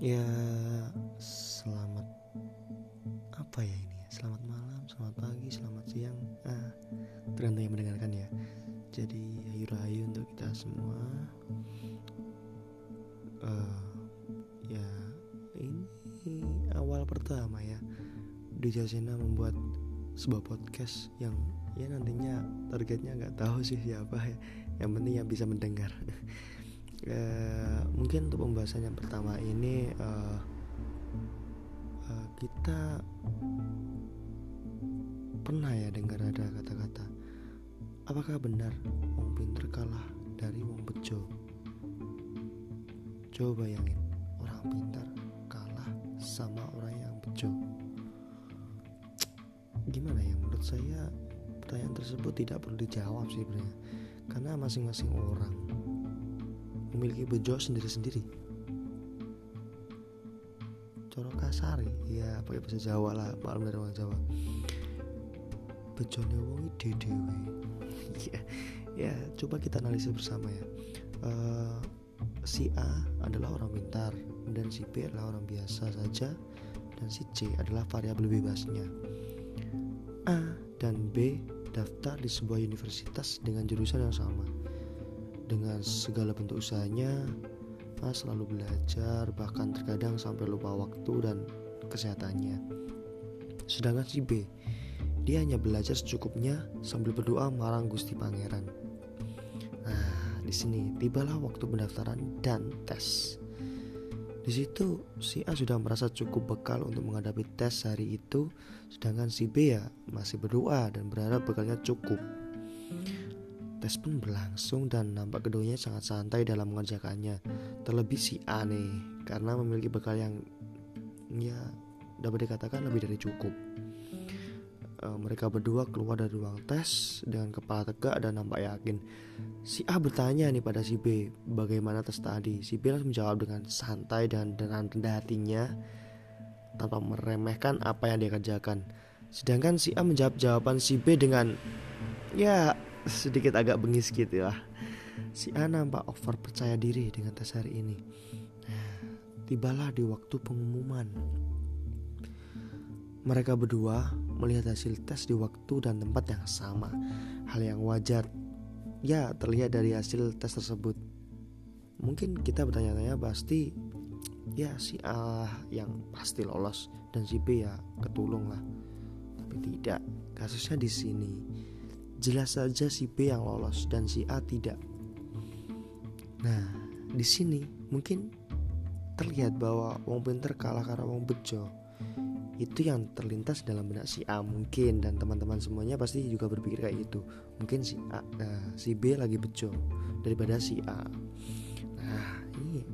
Ya, selamat apa ya ini? Selamat malam, selamat pagi, selamat siang. Ah, tergantung yang mendengarkan ya. Jadi ayu rayu untuk kita semua. Uh, ya, ini awal pertama ya. Di Jasena membuat sebuah podcast yang ya nantinya targetnya nggak tahu sih siapa ya. Yang penting yang bisa mendengar. Uh, mungkin untuk pembahasan yang pertama ini uh, uh, kita pernah ya dengar ada kata-kata apakah benar wong pinter kalah dari wong bejo? Coba bayangin orang pintar kalah sama orang yang bejo. Gimana ya? Menurut saya pertanyaan tersebut tidak perlu dijawab sih sebenarnya. Karena masing-masing orang memiliki bejo sendiri-sendiri. Coro kasari ya pakai bahasa Jawa lah maklum dari orang Jawa. Bejone wong ide dewe ya, ya coba kita analisis bersama ya. Uh, si A adalah orang pintar dan si B adalah orang biasa saja dan si C adalah variabel bebasnya. A dan B daftar di sebuah universitas dengan jurusan yang sama dengan segala bentuk usahanya, Mas selalu belajar, bahkan terkadang sampai lupa waktu dan kesehatannya. Sedangkan si B, dia hanya belajar secukupnya sambil berdoa marang Gusti Pangeran. Nah, di sini tibalah waktu pendaftaran dan tes. Di situ si A sudah merasa cukup bekal untuk menghadapi tes hari itu, sedangkan si B ya masih berdoa dan berharap bekalnya cukup. Tes pun berlangsung dan nampak keduanya sangat santai dalam mengerjakannya. Terlebih si A nih, karena memiliki bekal yang ya dapat dikatakan lebih dari cukup. E, mereka berdua keluar dari ruang tes dengan kepala tegak dan nampak yakin. Si A bertanya nih pada si B, bagaimana tes tadi? Si B langsung menjawab dengan santai dan dengan rendah hatinya tanpa meremehkan apa yang dia kerjakan. Sedangkan si A menjawab jawaban si B dengan ya sedikit agak bengis gitu lah. Si A nampak over percaya diri dengan tes hari ini. Tibalah di waktu pengumuman. Mereka berdua melihat hasil tes di waktu dan tempat yang sama. Hal yang wajar. Ya, terlihat dari hasil tes tersebut. Mungkin kita bertanya-tanya pasti ya si A yang pasti lolos dan si B ya ketulung lah. Tapi tidak, kasusnya di sini Jelas saja si B yang lolos dan si A tidak. Nah, di sini mungkin terlihat bahwa wong pinter kalah karena wong bejo. Itu yang terlintas dalam benak si A mungkin dan teman-teman semuanya pasti juga berpikir kayak gitu. Mungkin si A, nah, si B lagi bejo daripada si A. Nah, ini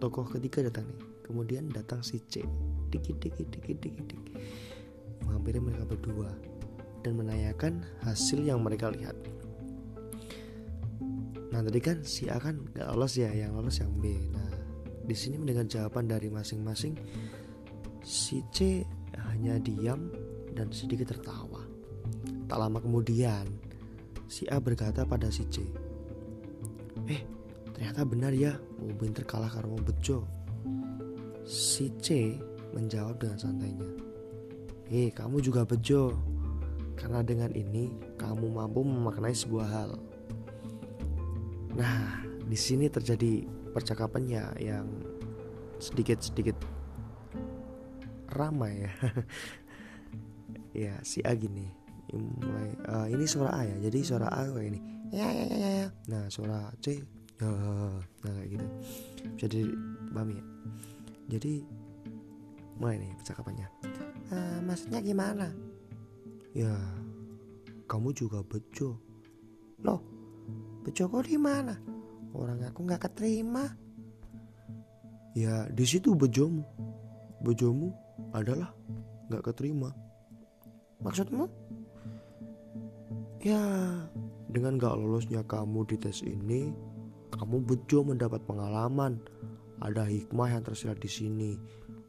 tokoh ketiga datang nih. Kemudian datang si C. Dikit dikit dikit dikit dikit. Mereka berdua dan menanyakan hasil yang mereka lihat. Nah tadi kan si A kan gak lolos ya, yang lolos yang B. Nah di sini mendengar jawaban dari masing-masing, si C hanya diam dan sedikit tertawa. Tak lama kemudian, si A berkata pada si C, Eh, ternyata benar ya, mau pinter kalah karena bejo. Si C menjawab dengan santainya, Eh, kamu juga bejo, karena dengan ini kamu mampu memaknai sebuah hal. Nah, di sini terjadi percakapannya yang sedikit-sedikit ramai ya. ya, si A gini. Mulai uh, ini suara A ya. Jadi suara A kayak ini. Ya ya ya ya. Nah, suara C ya nah kayak gitu. Bisa dipahami ya. Jadi mulai nih percakapannya. Uh, maksudnya gimana? Ya, kamu juga bejo. Loh, bejo kok di mana? Orang aku nggak keterima. Ya, di situ bejomu. Bejomu adalah nggak keterima. Maksudmu? Ya, dengan gak lolosnya kamu di tes ini, kamu bejo mendapat pengalaman. Ada hikmah yang tersirat di sini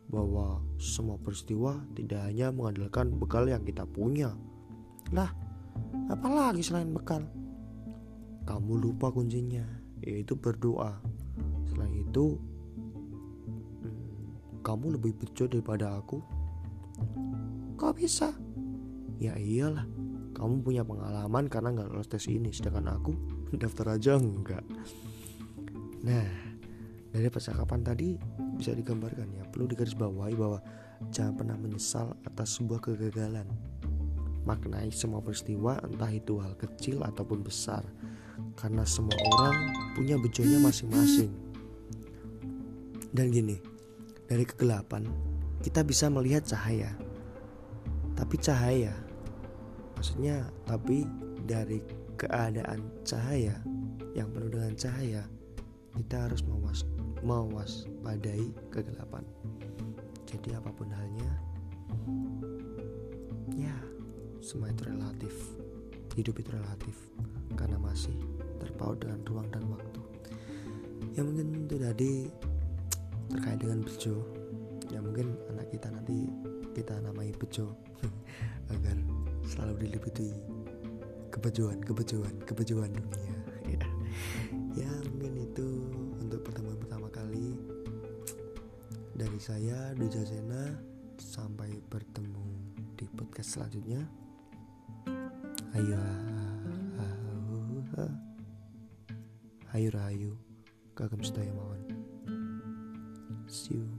bahwa semua peristiwa tidak hanya mengandalkan bekal yang kita punya. Lah, apalagi selain bekal? Kamu lupa kuncinya, yaitu berdoa. Selain itu, hmm, kamu lebih bejo daripada aku kok bisa ya iyalah kamu punya pengalaman karena nggak lolos tes ini sedangkan aku daftar aja enggak nah dari percakapan tadi bisa digambarkan ya perlu digarisbawahi bahwa jangan pernah menyesal atas sebuah kegagalan. Maknai semua peristiwa entah itu hal kecil ataupun besar karena semua orang punya bejonya masing-masing. Dan gini dari kegelapan kita bisa melihat cahaya. Tapi cahaya maksudnya tapi dari keadaan cahaya yang penuh dengan cahaya kita harus mewas mewaspadai kegelapan. Jadi apa pun halnya ya semua itu relatif. Hidup itu relatif karena masih terpaut dengan ruang dan waktu. Ya mungkin itu tadi terkait dengan bejo. Ya mungkin anak kita nanti kita namai bejo. Agar selalu diliputi kebejuan kebejuan kebejuan dunia saya Duja Zena. Sampai bertemu di podcast selanjutnya. Ayo ayo rahayu. Kagem sedaya mawon. See you